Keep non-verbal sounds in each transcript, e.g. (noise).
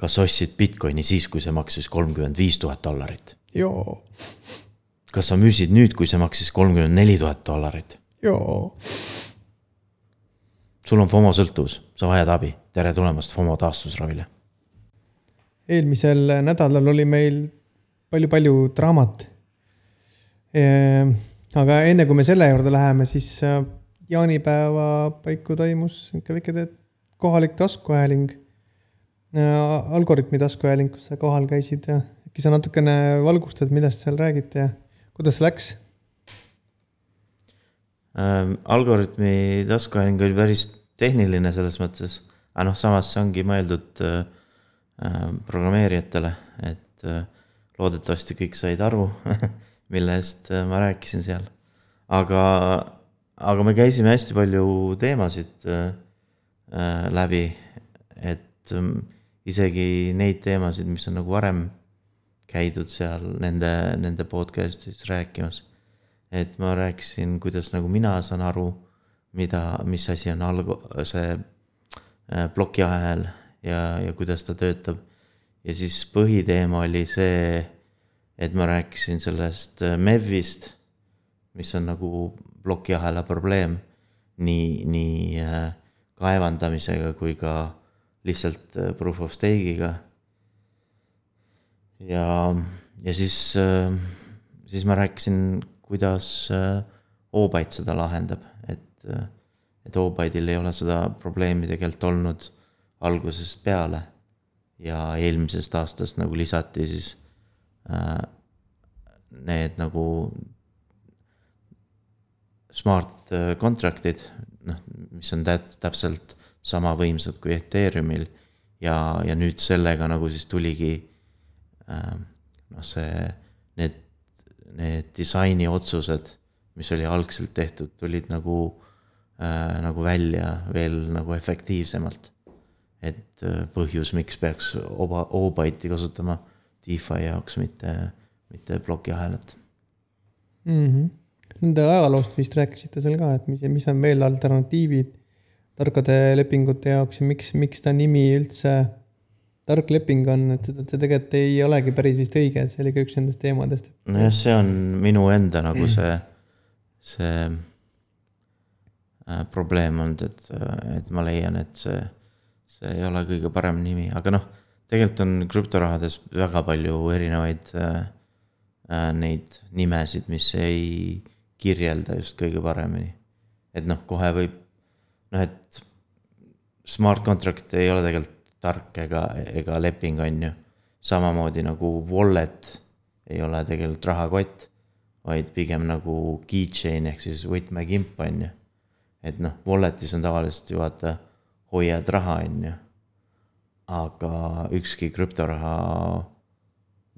kas ostsid Bitcoini siis, kui see maksis kolmkümmend viis tuhat dollarit? joo, kas sa müüsid nüüd, kui see maksis kolmkümmend neli tuhat dollarit? joo. sul on FOMO sõltuvus, sa vajad abi, tere tulemast FOMO taastusravile. eelmisel nädalal oli meil palju-palju draamat. aga enne kui me selle juurde läheme, siis äh, jaanipäeva paiku toimus niisugune väike kohalik taskuhääling. Algorütmi taskuhääling, kus sa kohal käisid ja äkki sa natukene valgustad, millest seal räägiti ja kuidas läks? ähm,. Algorütmi taskuhääling oli päris tehniline selles mõttes, aga noh, samas see ongi mõeldud äh, äh programmeerijatele, et äh, loodetavasti kõik said aru (laughs) mille eest äh, ma rääkisin seal. aga, aga me käisime hästi palju teemasid äh, äh, läbi, et äh, isegi neid teemasid, mis on nagu varem käidud seal nende, nende podcast'is rääkimas. et ma rääkisin, kuidas nagu mina saan aru, mida, mis asi on alg-, see äh, plokiahel ja, ja kuidas ta töötab. ja siis põhiteema oli see, et ma rääkisin sellest äh, MEV-ist, mis on nagu plokiahela probleem nii, nii äh, kaevandamisega kui ka lihtsalt proof of stake'iga ja, ja siis, siis ma rääkisin, kuidas Obite seda lahendab, et, et Obite'il ei ole seda probleemi tegelikult olnud algusest peale. ja eelmisest aastast nagu lisati siis äh, need nagu smart contract'id, noh, mis on tä-, täpselt sama võimsad kui Ethereumil. ja, ja nüüd sellega nagu siis tuligi äh, noh, see, need, need disaini otsused, mis oli algselt tehtud, tulid nagu äh,, nagu välja veel nagu efektiivsemalt. et äh, põhjus, miks peaks oba, Obyte'i kasutama DeFi jaoks, mitte, mitte plokiahelat mm. -hmm. Nende ajaloost vist rääkisite seal ka, et mis, mis on veel alternatiivid tarkade lepingute jaoks ja miks, miks ta nimi üldse tark leping on, et see tegelikult ei olegi päris vist õige, et see oli ka üks nendest teemadest. nojah, see on minu enda nagu see, see äh, probleem olnud, et, et ma leian, et see, see ei ole kõige parem nimi, aga noh, tegelikult on krüptorahades väga palju erinevaid äh, äh, neid nimesid, mis ei kirjelda just kõige paremini. et noh, kohe võib, noh, et smart contract ei ole tegelikult tark ega, ega leping, on ju. samamoodi nagu wallet ei ole tegelikult rahakott, vaid pigem nagu keychain ehk siis võtmekimp, on ju. et noh, wallet'is on tavaliselt ju vaata, hoiad raha, on ju. aga ükski krüptoraha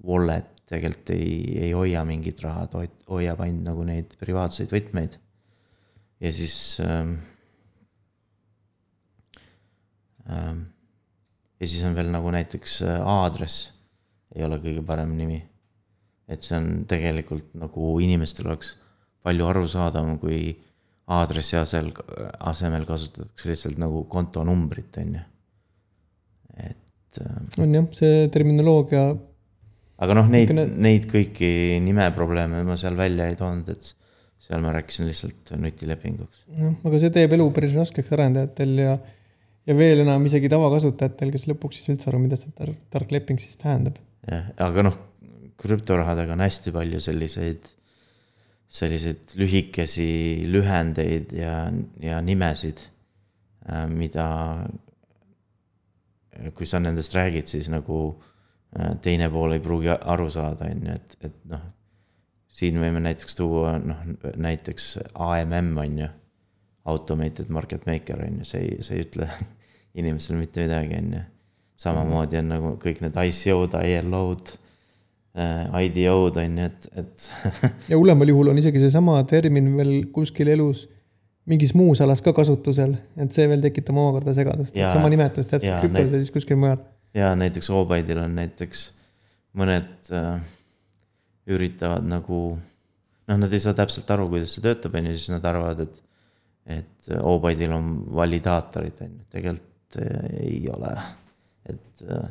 wallet tegelikult ei, ei hoia mingit raha, ta hoiab ainult nagu neid privaatseid võtmeid. ja siis ähm, ja siis on veel nagu näiteks äh, aadress, ei ole kõige parem nimi. et see on tegelikult nagu inimestel oleks palju arusaadavam, kui aadressi asel, asemel kasutatakse lihtsalt nagu kontonumbrit, on ju. et. Äh, on jah, see terminoloogia. aga noh, neid ne..., neid kõiki nimeprobleeme ma seal välja ei toonud, et seal ma rääkisin lihtsalt nutilepinguks. jah, aga see teeb elu päris raskeks arendajatel ja ja veel enam isegi tavakasutajatel, kes lõpuks saa üldse aru, mida see tark, tark leping siis tähendab. jah, aga noh, krüptorahadega on hästi palju selliseid, selliseid lühikesi lühendeid ja, ja nimesid, äh, mida kui sa nendest räägid, siis nagu äh, teine pool ei pruugi aru saada, on ju, et, et noh, siin võime näiteks tuua, noh, näiteks AMM on ju, automated market maker on ju, see ei, see ei ütle (laughs) inimesel mitte midagi, on ju. samamoodi on nagu kõik need ICO-d, ILO-d äh,, IDO-d on ju, et, et (laughs) ja hullemal juhul on isegi seesama termin veel kuskil elus mingis muus alas ka kasutusel, et see veel tekitab omakorda segadust, et sama nimetus täpselt krüptos ja siis kuskil mujal. ja näiteks Obide'il on näiteks mõned äh, üritavad nagu, noh, nad ei saa täpselt aru, kuidas see töötab, on ju, siis nad arvavad, et, et Obide'il on validaatorid, on ju, tegelikult ei ole, et äh,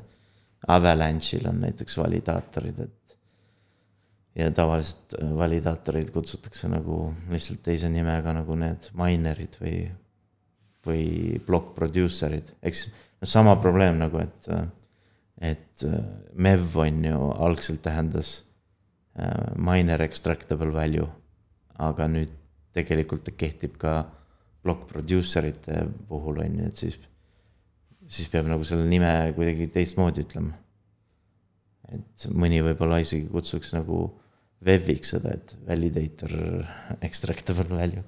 Avalanche'il on näiteks validaatorid, et. ja tavaliselt validaatoreid kutsutakse nagu lihtsalt teise nimega nagu need miner'id või, või block producer'id, eks. noh, sama probleem nagu, et, et MEV on ju algselt tähendas miner extractable value, aga nüüd tegelikult ta kehtib ka block producer ite puhul on ju, et siis, siis peab nagu selle nime kuidagi teistmoodi ütlema. et mõni võib-olla isegi kutsuks nagu veviks seda, et validator extractable value.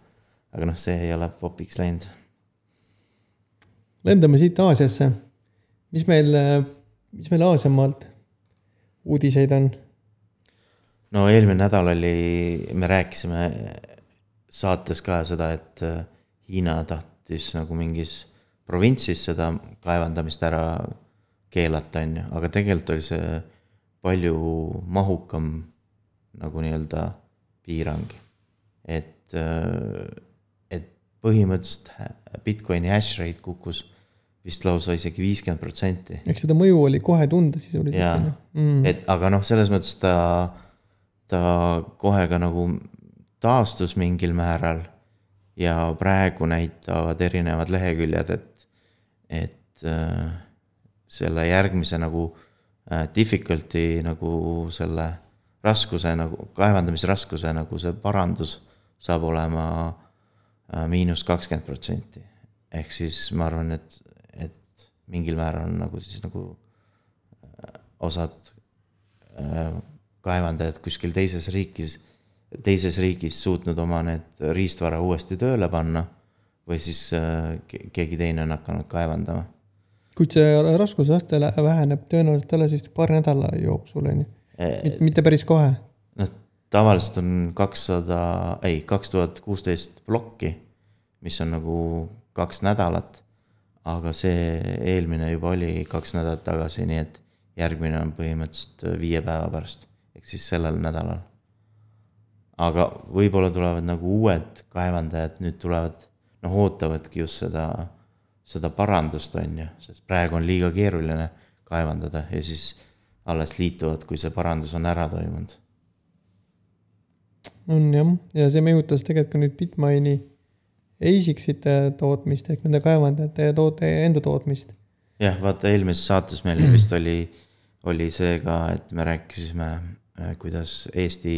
aga noh, see ei ole popiks läinud. lendame siit Aasiasse. mis meil, mis meil Aasiamaalt uudiseid on? no eelmine nädal oli, me rääkisime saates ka seda, et Hiina tahtis nagu mingis provintsis seda kaevandamist ära keelata, on ju, aga tegelikult oli see palju mahukam nagu nii-öelda piirang. et, et põhimõtteliselt Bitcoini hash rate kukkus vist lausa isegi viiskümmend protsenti. eks seda mõju oli kohe tunda sisuliselt. jaa mm., et aga noh, selles mõttes ta, ta kohe ka nagu taastus mingil määral ja praegu näitavad erinevad leheküljed, et, et äh, selle järgmise nagu äh, difficulty nagu selle raskuse nagu, kaevandamisraskuse nagu see parandus saab olema äh, miinus kakskümmend protsenti. ehk siis ma arvan, et, et mingil määral on nagu siis nagu osad kaevandajad kuskil teises riigis teises riigis suutnud oma need riistvara uuesti tööle panna või siis äh, keegi teine on hakanud kaevandama. kuid see raskusaste väheneb tõenäoliselt alles vist paari nädala jooksul, on ju, mitte päris kohe. noh, tavaliselt on kakssada, ei, kaks tuhat kuusteist plokki, mis on nagu kaks nädalat. aga see eelmine juba oli kaks nädalat tagasi, nii et järgmine on põhimõtteliselt viie päeva pärast, ehk siis sellel nädalal aga võib-olla tulevad nagu uued kaevandajad, nüüd tulevad, noh, ootavadki just seda, seda parandust, on ju, sest praegu on liiga keeruline kaevandada ja siis alles liituvad, kui see parandus on ära toimunud. on jah, ja see mõjutas tegelikult ka nüüd Bitmaini ASIC-site tootmist ehk nende kaevandajate toote enda tootmist. jah, vaata eelmises saates meil mm. vist oli, oli see ka, et me rääkisime, kuidas Eesti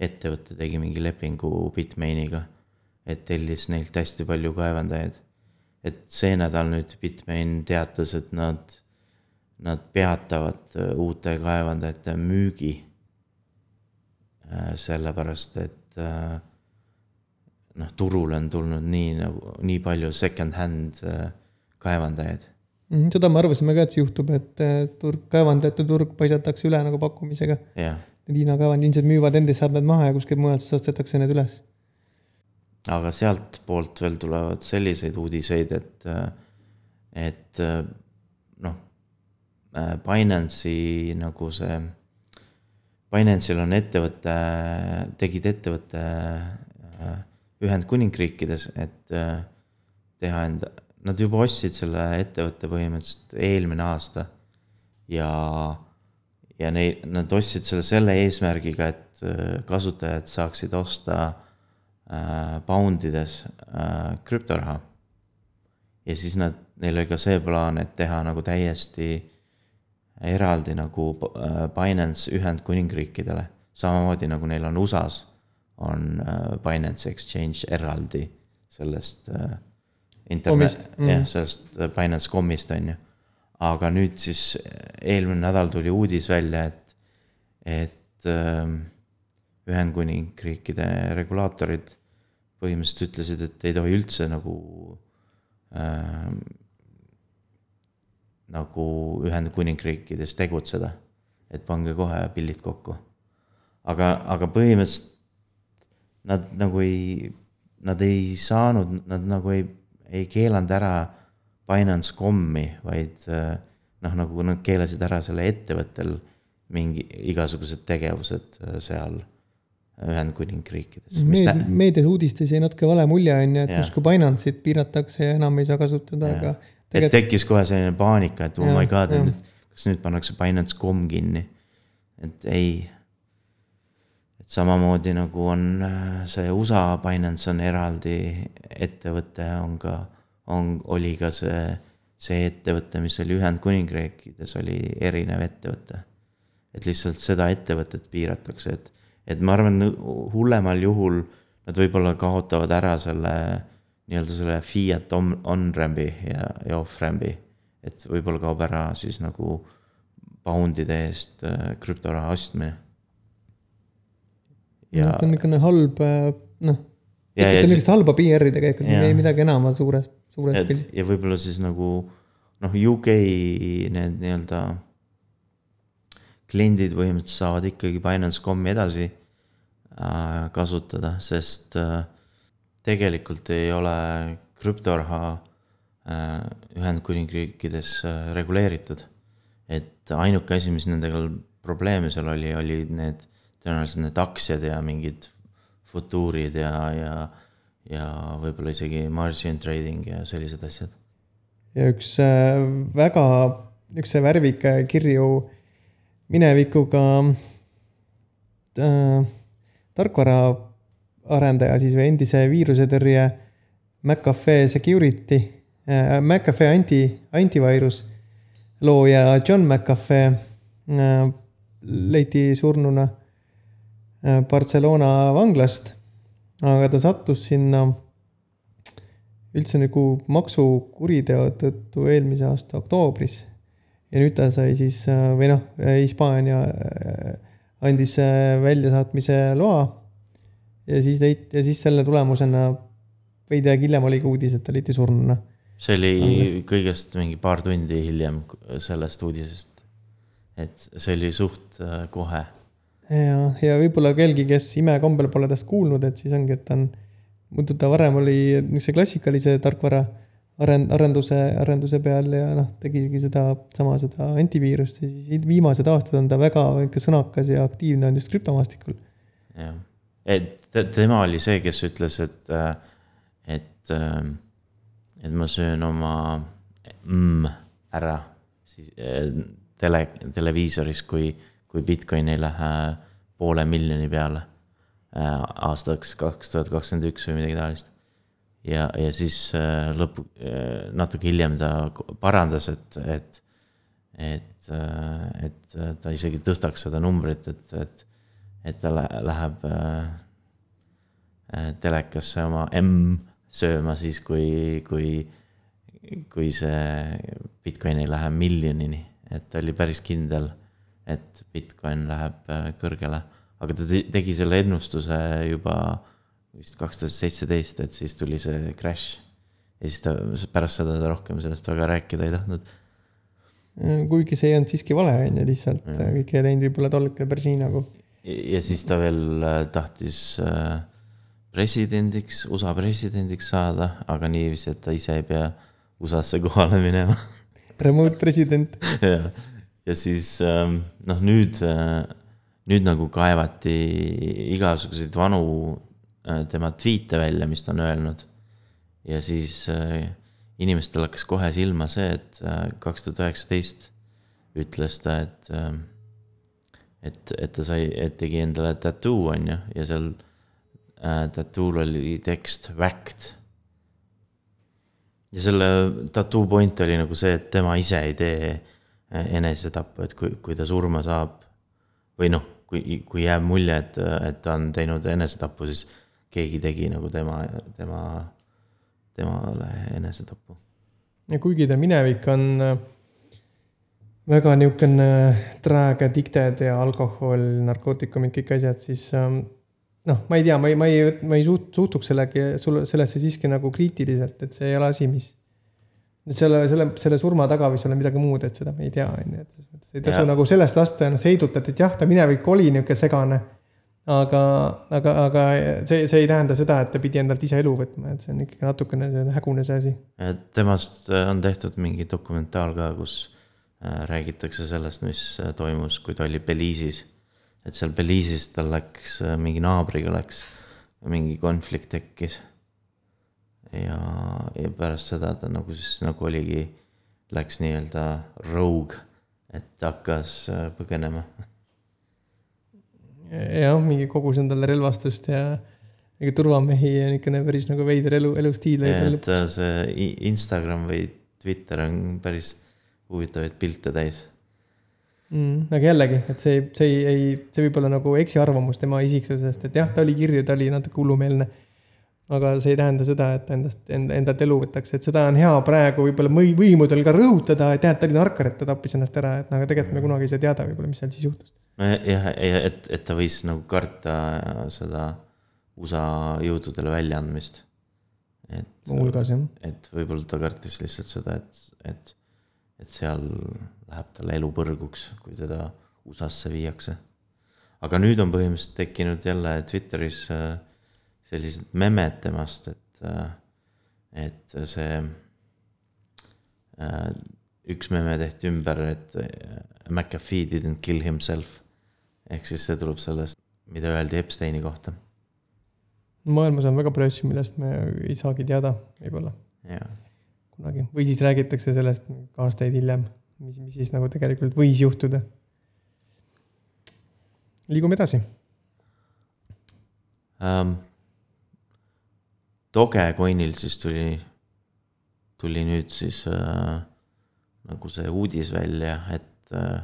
ettevõte tegi mingi lepingu Bitmainiga, et tellis neilt hästi palju kaevandajaid. et see nädal nüüd Bitmain teatas, et nad, nad peatavad äh, uute kaevandajate müügi. Äh, sellepärast, et äh, noh, turule on tulnud nii nagu, nii palju second-hand kaevandajaid mhm, seda me arvasime ka, et see juhtub, et turg, kaevandajate turg paisatakse üle nagu pakkumisega. Hiina kaevand ilmselt müüvad enda seadmed maha ja kuskilt mujalt siis ostetakse need üles. aga sealtpoolt veel tulevad selliseid uudiseid, et, et noh, Binance'i nagu see, Binance'il on ettevõte, tegid ettevõtte Ühendkuningriikides, et teha enda, nad juba ostsid selle ettevõtte põhimõtteliselt eelmine aasta ja ja neid, nad ostsid selle selle eesmärgiga, et äh, kasutajad saaksid osta äh, poundides äh, krüptoraha. ja siis nad, neil oli ka see plaan, et teha nagu täiesti eraldi nagu äh, Binance Ühendkuningriikidele, samamoodi nagu neil on USA-s, on äh, Binance Exchange eraldi sellest äh, internet, mm. jah, sellest Binance Comist on ju aga nüüd siis eelmine nädal tuli uudis välja, et, et äh, Ühendkuningriikide regulaatorid põhimõtteliselt ütlesid, et ei tohi üldse nagu äh,, nagu Ühendkuningriikides tegutseda. et pange kohe pillid kokku. aga, aga põhimõtteliselt nad nagu ei, nad ei saanud, nad nagu ei, ei keelanud ära Binance.com'i, vaid äh, noh, nagu nad keelasid ära selle ettevõttel mingi igasugused tegevused äh, seal Ühendkuningriikides. Meed, meedias uudistes jäi natuke vale mulje, on ju, et justkui Binance'it piiratakse ja enam ei saa kasutada, aga. et tekkis kohe selline paanika, et oh ja, my god, nüüd, kas nüüd pannakse Binance.com kinni, et ei. samamoodi nagu on äh, see USA Binance on eraldi ettevõte, on ka, on, oli ka see, see ettevõte, mis oli Ühendkuningriikides, oli erinev ettevõte. et lihtsalt seda ettevõtet piiratakse, et, et ma arvan, hullemal juhul nad võib-olla kaotavad ära selle nii-öelda selle fiat on, on-ramp'i ja, ja off-ramp'i. et võib-olla kaob ära siis nagu poundide eest äh, krüptoraha ostmine. ja no,. see on niisugune halb, äh, noh, tekitab niisugust halba PR-i tegelikult, ei midagi enama suures, suures pildis. ja võib-olla siis nagu noh, UK need nii-öelda kliendid põhimõtteliselt saavad ikkagi Binance.com'i edasi äh, kasutada, sest äh, tegelikult ei ole krüptoraha äh, Ühendkuningriikides äh, reguleeritud. et ainuke asi, mis nendega probleeme seal oli, olid need tõenäoliselt need aktsiad ja mingid futuurid ja, ja, ja võib-olla isegi margin trading ja sellised asjad. ja üks äh, väga, üks värvika kirju minevikuga äh, tarkvara arendaja siis või endise viirusetõrje McAfee Security äh,, McAfee anti, antivirus looja John McAfee äh, leiti surnuna äh, Barcelona vanglast. Aga ta sattus sinna üldse nagu maksukuriteo tõttu eelmise aasta oktoobris. ja nüüd ta sai siis äh, või noh, Hispaania äh, andis äh, väljasaatmise loa ja siis leiti ja siis selle tulemusena veidi aega hiljem oligi uudis, et ta leiti surnuna. see oli Angest. kõigest mingi paar tundi hiljem sellest uudisest. et see oli suht kohe. Ja, ja võib-olla kellelgi, kes imekombel pole tast kuulnud, et siis ongi, et ta on, muidu ta varem oli niisuguse klassikalise tarkvara arend-, arenduse, arenduse peal ja noh, tegigi seda, sama seda antiviirust ja siis viimased aastad on ta väga ikka sõnakas ja aktiivne on just krüptomaastikul. jah et tema oli see, kes ütles, et, äh, et, äh, et ma söön oma mm ära siis äh, tele, televiisoris, kui, kui Bitcoin ei lähe poole miljoni peale aastaks kaks tuhat kakskümmend üks või midagi taolist. ja, ja siis lõpu, natuke hiljem ta parandas, et, et, et, et ta isegi tõstaks seda numbrit, et, et et ta läheb äh, äh, telekasse oma M sööma siis, kui, kui, kui see Bitcoin ei lähe miljonini. et ta oli päris kindel, et Bitcoin läheb äh, kõrgele, aga ta tegi selle ennustuse juba vist kaks tuhat seitseteist, et siis tuli see crash. ja siis ta pärast seda ta rohkem sellest väga rääkida ei tahtnud. Kuigi see ei olnud siiski vale, on ju, lihtsalt kõik ei läinud võib-olla tol hetkel päris nii nagu. Ja siis ta veel äh, tahtis äh, presidendiks, USA presidendiks saada, aga niiviisi, et ta ise ei pea USA-sse kohale minema. Remote president. (laughs) jah, ja siis ähm, noh, nüüd, äh, nüüd nagu kaevati igasuguseid vanu tema tweet'e välja, mis ta on öelnud. ja siis inimestel hakkas kohe silma see, et kaks tuhat üheksateist ütles ta, et et, et ta sai, et tegi endale tattoo, on ju, ja seal äh, tattoo'l oli tekst whacked. ja selle tattoo point oli nagu see, et tema ise ei tee äh, enesetappu, et kui, kui ta surma saab või noh, kui, kui jääb mulje, et, et ta on teinud enesetapu, siis keegi tegi nagu tema, tema, temale enesetapu. ja kuigi ta minevik on äh, väga niisugune drag addicted ja alkohol, narkootikumid, kõik asjad, siis ähm, noh, ma ei tea, ma ei, ma ei, ma ei suht-, suhtuks sellegi, sulle, sellesse siiski nagu kriitiliselt, et see ei ole asi, mis selle, selle, selle surma taga võis olla midagi muud, et seda me ei tea, on ju, et selles mõttes ei tasu nagu sellest lasta ennast heidutada, et jah, ta minevik oli niisugune segane. aga, aga, aga see, see ei tähenda seda, et ta pidi endalt ise elu võtma, et see on ikkagi natukene hägune see asi. temast on tehtud mingi dokumentaal ka, kus Äh, räägitakse sellest, mis äh, toimus, kui ta oli Belize'is. et seal Belize'is tal läks, äh, mingi naabriga läks, mingi konflikt tekkis. Ja, ja pärast seda ta nagu siis nagu oligi, läks nii-öelda rogue, et hakkas äh, põgenema jah, mingi kogus endale relvastust ja mingi turvamehi ja niisugune päris nagu veider elu, elustiil. et äh, see Instagram või Twitter on päris huvitavaid pilte täis mm,. aga jällegi, et see, see ei, ei, see võib olla nagu eksiarvamus tema isiksusest, et jah, ta oli kirju, ta oli natuke hullumeelne. Aga see ei tähenda seda, et endast, enda, endalt elu võtaks, et seda on hea praegu võib-olla või, võimudel ka rõhutada, et jah, et ta oli narkar, et ta tappis ennast ära, et aga tegelikult me kunagi ei saa teada võib-olla, mis seal siis juhtus nojah, et, et ta võis nagu karta seda USA jõududele väljaandmist. et. muuhulgas jah. et võib-olla ta kartis lihtsalt seda, et, et, et seal läheb tal elu põrguks, kui teda USA-sse viiakse. aga nüüd on põhimõtteliselt tekkinud jälle Twitteris äh, sellised memed temast, et, äh, et see äh, üks meme tehti ümber, et McAfee didn't kill himself ehk siis see tuleb sellest, mida öeldi Epsteini kohta. maailmas on väga palju asju, millest me ei saagi teada, võib-olla. kunagi, või siis räägitakse sellest aastaid hiljem, mis, mis siis nagu tegelikult võis juhtuda. liigume edasi um,. Dogecoinil siis tuli, tuli nüüd siis äh, nagu see uudis välja, et äh,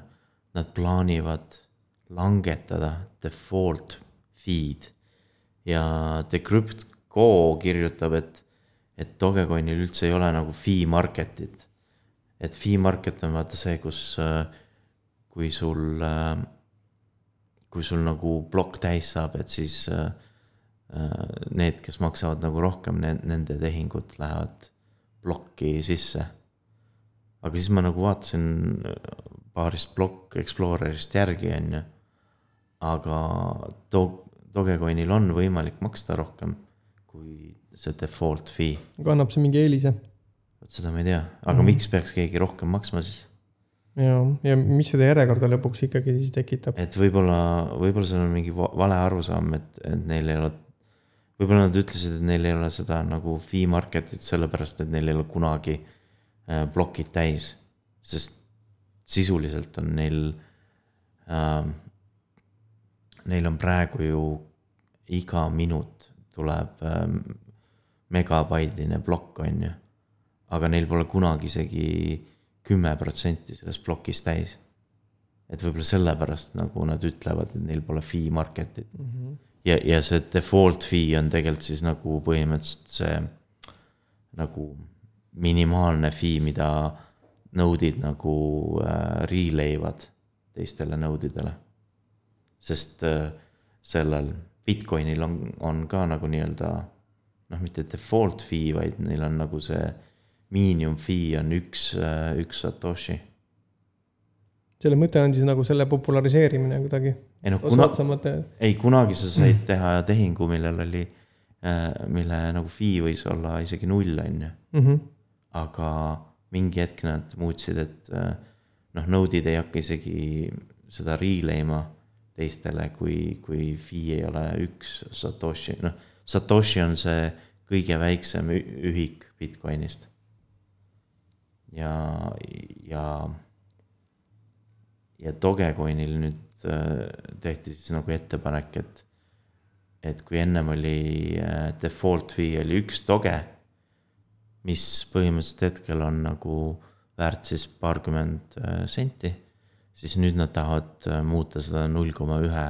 nad plaanivad langetada default feed ja Decrypt Go kirjutab, et, et Dogecoinil üldse ei ole nagu fee market'it. et fee market on vaata see, kus, kui sul, kui sul nagu plokk täis saab, et siis need, kes maksavad nagu rohkem, nende tehingud lähevad plokki sisse. aga siis ma nagu vaatasin paarist Block Explorerist järgi, on ju aga Dog, Dogecoinil on võimalik maksta rohkem kui see default fee. aga annab see mingi eelise? vot seda ma ei tea, aga mm. miks peaks keegi rohkem maksma siis? ja, ja mis seda järjekorda lõpuks ikkagi siis tekitab? et võib-olla, võib-olla seal on mingi vale arusaam, et, et neil ei ole, võib-olla nad ütlesid, et neil ei ole seda nagu fee market'it sellepärast, et neil ei ole kunagi äh, plokid täis. sest sisuliselt on neil äh, neil on praegu ju iga minut tuleb ähm, megabaidine plokk, on ju. aga neil pole kunagi isegi kümme protsenti sellest plokist täis. et võib-olla sellepärast nagu nad ütlevad, et neil pole fee market'it mm. -hmm. Ja, ja see default fee on tegelikult siis nagu põhimõtteliselt see nagu minimaalne fee, mida node'id nagu äh, relay ivad teistele node idele sest äh, sellel Bitcoinil on, on ka nagu nii-öelda noh, mitte default fee, vaid neil on nagu see miinimum fee on üks, äh, üks satoshi. Selle mõte on siis nagu selle populariseerimine kuidagi? ei noh, kuna, ei kunagi sa said teha tehingu, millel oli, äh, mille nagu fee võis olla isegi null, on ju. Mhm. aga mingi hetk nad muutsid, et noh, node'id ei hakka isegi seda relay ma teistele, kui, kui fee ei ole üks Satoshi, noh, Satoshi on see kõige väiksem ühik Bitcoinist. ja, ja, ja Dogecoinil nüüd äh, tehti siis nagu ettepanek, et, et kui ennem oli äh, default fee oli üks Doge, mis põhimõtteliselt hetkel on nagu väärt siis paarkümmend äh, senti siis nüüd nad tahavad muuta seda null koma ühe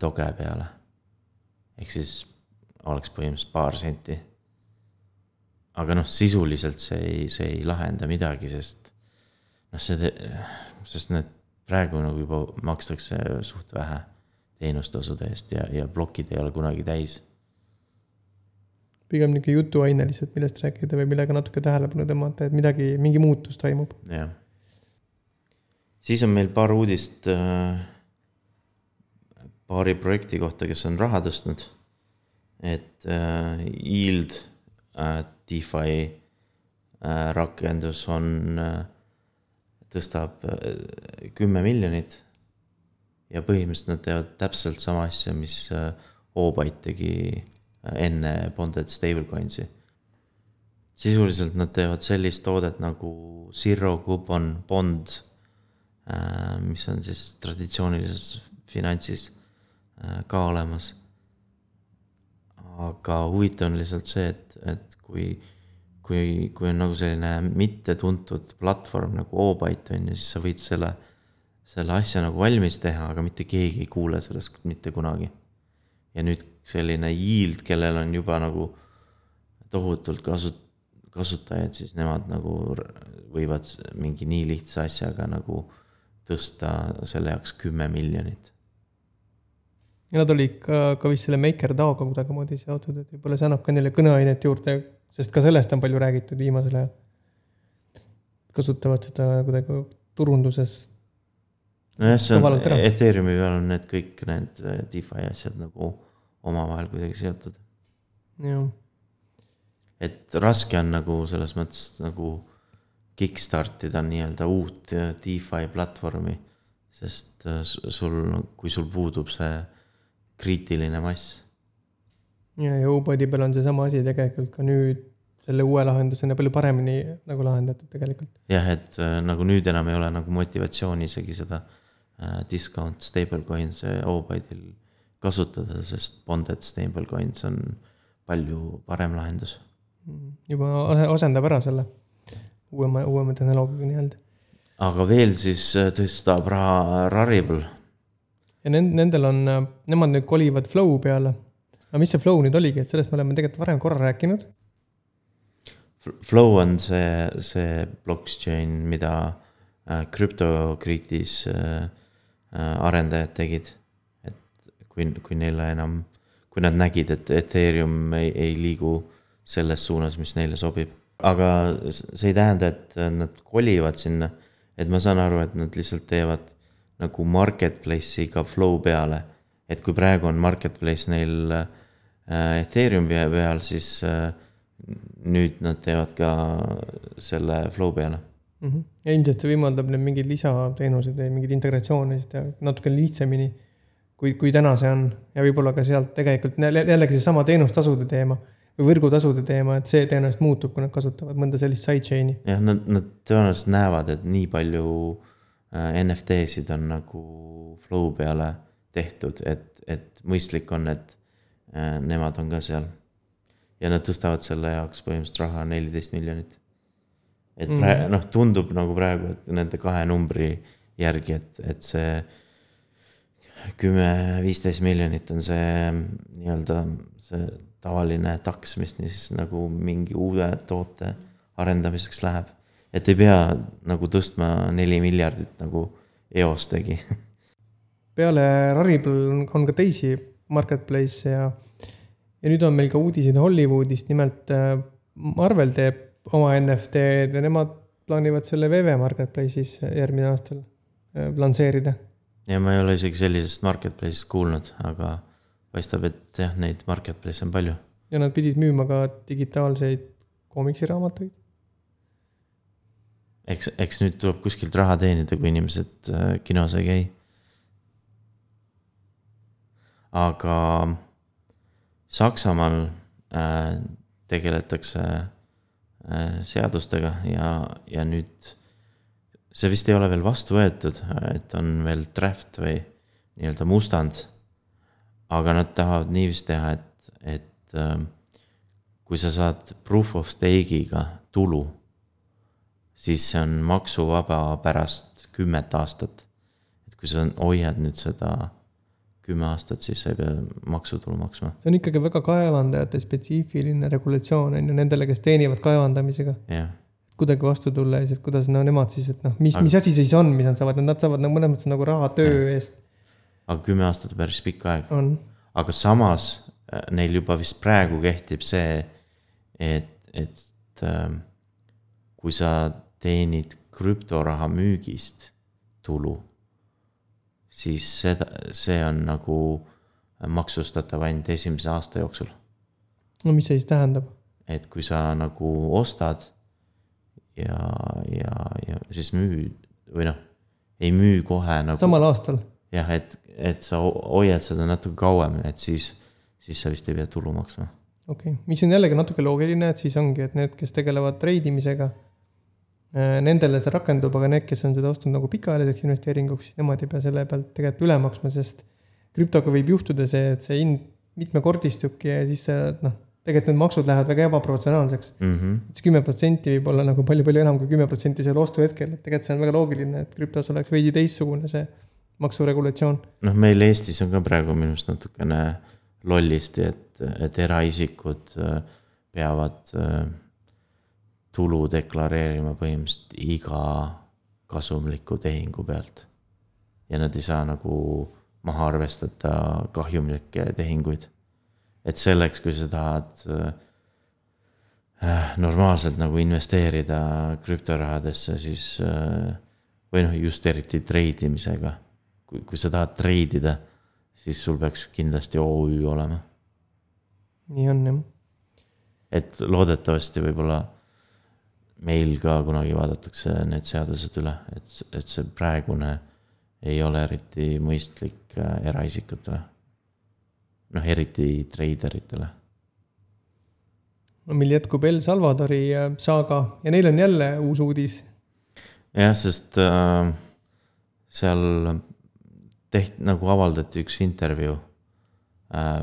toge peale. ehk siis oleks põhimõtteliselt paar senti. aga noh, sisuliselt see ei, see ei lahenda midagi, sest noh, see, sest need praegu nagu juba makstakse suht vähe teenustasude eest ja, ja plokid ei ole kunagi täis. pigem nihuke jutuaine lihtsalt, millest rääkida või millega natuke tähelepanu tõmmata, et midagi, mingi muutus toimub. jah siis on meil paar uudist äh, paari projekti kohta, kes on raha tõstnud. et äh, Yield äh, DeFi äh, rakendus on äh,, tõstab äh, kümme miljonit. ja põhimõtteliselt nad teevad täpselt sama asja, mis äh, Obite tegi äh, enne bonded stablecoins'i. sisuliselt nad teevad sellist toodet nagu zero coupon bonds äh, mis on siis traditsioonilises finantsis ka olemas. aga huvitav on lihtsalt see, et, et kui, kui, kui on nagu selline mittetuntud platvorm nagu Obyte on ju, siis sa võid selle, selle asja nagu valmis teha, aga mitte keegi ei kuule sellest mitte kunagi. ja nüüd selline yield, kellel on juba nagu tohutult kasu-, kasutajaid, siis nemad nagu võivad mingi nii lihtsa asjaga nagu tõsta selle jaoks kümme miljonit ja nad olid ka, ka vist selle MakerDAOga kuidagimoodi seotud, et võib-olla see annab ka neile kõneainet juurde, sest ka sellest on palju räägitud viimasel ajal. kasutavad seda kuidagi turunduses. nojah, see on, Ethereumi peal on need kõik need eh, DeFi asjad nagu omavahel kuidagi seotud. jah. et raske on nagu selles mõttes nagu kickstart ida nii-öelda uut eh, DeFi platvormi, sest eh, sul, kui sul puudub see kriitiline mass. Ja, ja Ubodi peal on seesama asi tegelikult ka nüüd selle uue lahendusena palju paremini nagu lahendatud tegelikult. jah, et äh, nagu nüüd enam ei ole nagu motivatsiooni isegi seda äh, discount stablecoins Obidil kasutada, sest bonded stablecoins on palju parem lahendus. Mm, juba asendab ära selle uuema, uuema tehnoloogiaga nii-öelda. aga veel siis äh, tõstab raha Rarible ja nend-, nendel on, nemad nüüd kolivad Flow peale. Aga mis see Flow nüüd oligi, et sellest me oleme tegelikult varem korra rääkinud. Flow on see, see blockchain, mida krüptokriitis äh, äh, arendajad tegid. et kui, kui neile enam, kui nad nägid, et Ethereum ei, ei liigu selles suunas, mis neile sobib. aga see ei tähenda, et nad kolivad sinna, et ma saan aru, et nad lihtsalt teevad nagu marketplace'i ka flow peale. et kui praegu on marketplace neil äh, Ethereumi peal, siis äh, nüüd nad teevad ka selle flow peale mm. -hmm. ja ilmselt see võimaldab neil mingeid lisateenuseid või mingeid integratsioone siis teha natuke lihtsamini, kui, kui täna see on. ja võib-olla ka sealt tegelikult jällegi seesama teenustasude teema või võrgutasude teema, et see tõenäoliselt muutub, kui nad kasutavad mõnda sellist sidechain'i. jah, nad, nad tõenäoliselt näevad, et nii palju äh, Äh, NFT-sid on nagu flow peale tehtud, et, et mõistlik on, et äh, nemad on ka seal. ja nad tõstavad selle jaoks põhimõtteliselt raha neliteist miljonit. et mm. praegu, noh, tundub nagu praegu, et nende kahe numbri järgi, et, et see kümme, viisteist miljonit on see nii-öelda see tavaline taks, mis siis nagu mingi uue toote arendamiseks läheb et ei pea nagu tõstma neli miljardit, nagu EOS tegi. (laughs) peale Rarible on ka teisi marketplace'e ja, ja nüüd on meil ka uudiseid Hollywoodist, nimelt äh, Marvel teeb oma NFT-d ja nemad plaanivad selle VV Marketplace'is järgmine aastal äh, lansseerida. ja ma ei ole isegi sellisest marketplace'ist kuulnud, aga paistab, et jah, neid marketplace'e on palju. ja nad pidid müüma ka digitaalseid koomiksiraamatuid eks, eks nüüd tuleb kuskilt raha teenida, kui inimesed äh, kinos ei käi. Aga Saksamaal äh, tegeletakse äh, seadustega ja, ja nüüd see vist ei ole veel vastu võetud, et on veel draft või nii-öelda mustand. aga nad tahavad niiviisi teha, et, et äh, kui sa saad proof of stake'iga tulu siis see on maksuvaba pärast kümmet aastat. et kui sa hoiad nüüd seda kümme aastat, siis sa ei pea maksutulu maksma. see on ikkagi väga kaevandajate spetsiifiline regulatsioon on ju nendele, kes teenivad kaevandamisega yeah.. kuidagi vastu tulla ja siis, et kuidas no nemad siis, et noh, mis aga..., mis asi see siis on, mis nad saavad, nad saavad nagu mõnes mõttes nagu raha töö yeah. eest. aga kümme aastat on päris pikk aeg. on. aga samas äh, neil juba vist praegu kehtib see, et, et äh, kui sa teenid krüptoraha müügist tulu, siis seda, see on nagu maksustatav ainult esimese aasta jooksul. no mis see siis tähendab? et kui sa nagu ostad ja, ja, ja siis müüd või noh, ei müü kohe nagu. samal aastal? jah, et, et sa hoiad seda natuke kauem, et siis, siis sa vist ei pea tulu maksma. okei okay., mis on jällegi natuke loogiline, et siis ongi, et need, kes tegelevad treidimisega Nendele see rakendub, aga need, kes on seda ostnud nagu pikaajaliseks investeeringuks, siis nemad ei pea selle pealt tegelikult üle maksma, sest krüptoga võib juhtuda see, et see hind mitmekordistubki ja siis see noh, tegelikult need maksud lähevad väga ebaproportsionaalseks mm. -hmm. see kümme protsenti võib olla nagu palju-palju enam kui kümme protsenti seal ostuhetkel, et tegelikult see on väga loogiline, et krüptos oleks veidi teistsugune see maksuregulatsioon. noh, meil Eestis on ka praegu minu arust natukene lollisti, et, et eraisikud äh, peavad äh, tulu deklareerima põhimõtteliselt iga kasumliku tehingu pealt. ja nad ei saa nagu maha arvestada kahjumlikke tehinguid. et selleks, kui sa tahad äh, normaalselt nagu investeerida krüptorahadesse, siis äh, või noh, just eriti treidimisega. kui, kui sa tahad treidida, siis sul peaks kindlasti OÜ olema. nii on jah. et loodetavasti võib-olla meil ka kunagi vaadatakse need seadused üle, et, et see praegune ei ole eriti mõistlik äh, eraisikutele. noh, eriti treideritele. no meil jätkub El Salvadori äh, saaga ja neil on jälle uus uudis. jah, sest äh, seal tehti, nagu avaldati üks intervjuu äh,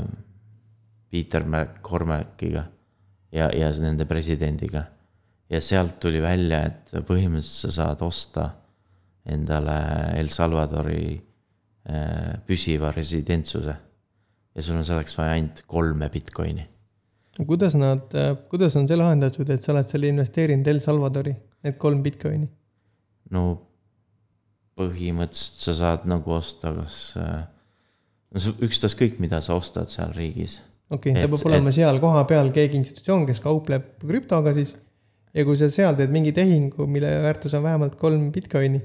Peter McCormackiga ja, ja nende presidendiga ja sealt tuli välja, et põhimõtteliselt sa saad osta endale El Salvadori äh, püsiva residentsuse. ja sul on selleks vaja ainult kolme Bitcoini. kuidas nad, äh, kuidas on see lahendatud, et sa oled selle investeerinud El Salvadori, need kolm Bitcoini? no põhimõtteliselt sa saad nagu osta, kas, äh, no ükstaskõik, mida sa ostad seal riigis. okei okay,, ta peab olema et, seal kohapeal keegi institutsioon, kes kaupleb krüptoga siis ja kui sa seal teed mingi tehingu, mille väärtus on vähemalt kolm Bitcoini.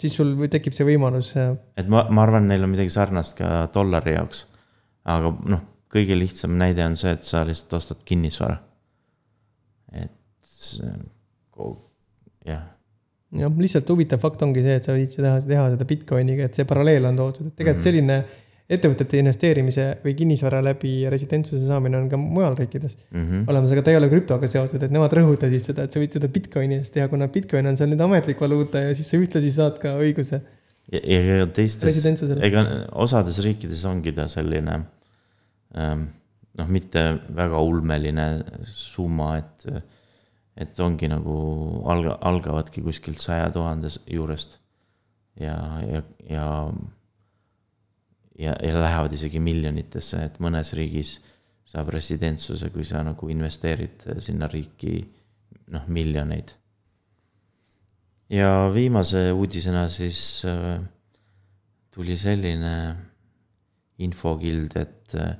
siis sul tekib see võimalus. et ma, ma arvan, neil on midagi sarnast ka dollari jaoks. aga noh, kõige lihtsam näide on see, et sa lihtsalt ostad kinnisvara. et jah. jah, lihtsalt huvitav fakt ongi see, et sa võid teha, teha seda Bitcoiniga, et see paralleel on toodud, et tegelikult mm -hmm. selline ettevõtete investeerimise või kinnisvara läbi residentsuse saamine on ka mujal riikides mm -hmm. olemas, aga ta ei ole krüptoga seotud, et nemad rõhutasid seda, et sa võid seda Bitcoini eest teha, kuna Bitcoin on seal nüüd ametlik valuuta ja siis sa ühtlasi saad ka õiguse. ja teistes, ega osades riikides ongi ta selline ähm, noh, mitte väga ulmeline summa, et, et ongi nagu alga, algavadki kuskilt saja tuhande juurest. ja, ja, ja ja, ja lähevad isegi miljonitesse, et mõnes riigis saab residentsuse, kui sa nagu investeerid sinna riiki noh, miljoneid. ja viimase uudisena siis äh, tuli selline infokild, et äh,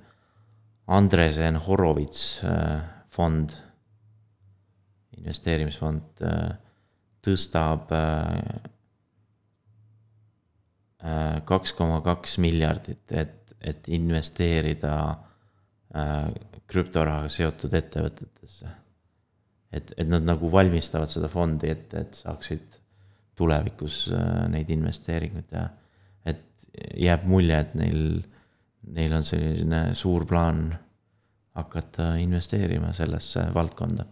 Andresen Horovits äh, fond, investeerimisfond tõstab kaks koma kaks miljardit, et, et investeerida äh, krüptorahaga seotud ettevõtetesse. et, et nad nagu valmistavad seda fondi ette, et saaksid tulevikus äh, neid investeeringuid teha. et jääb mulje, et neil, neil on selline suur plaan hakata investeerima sellesse valdkonda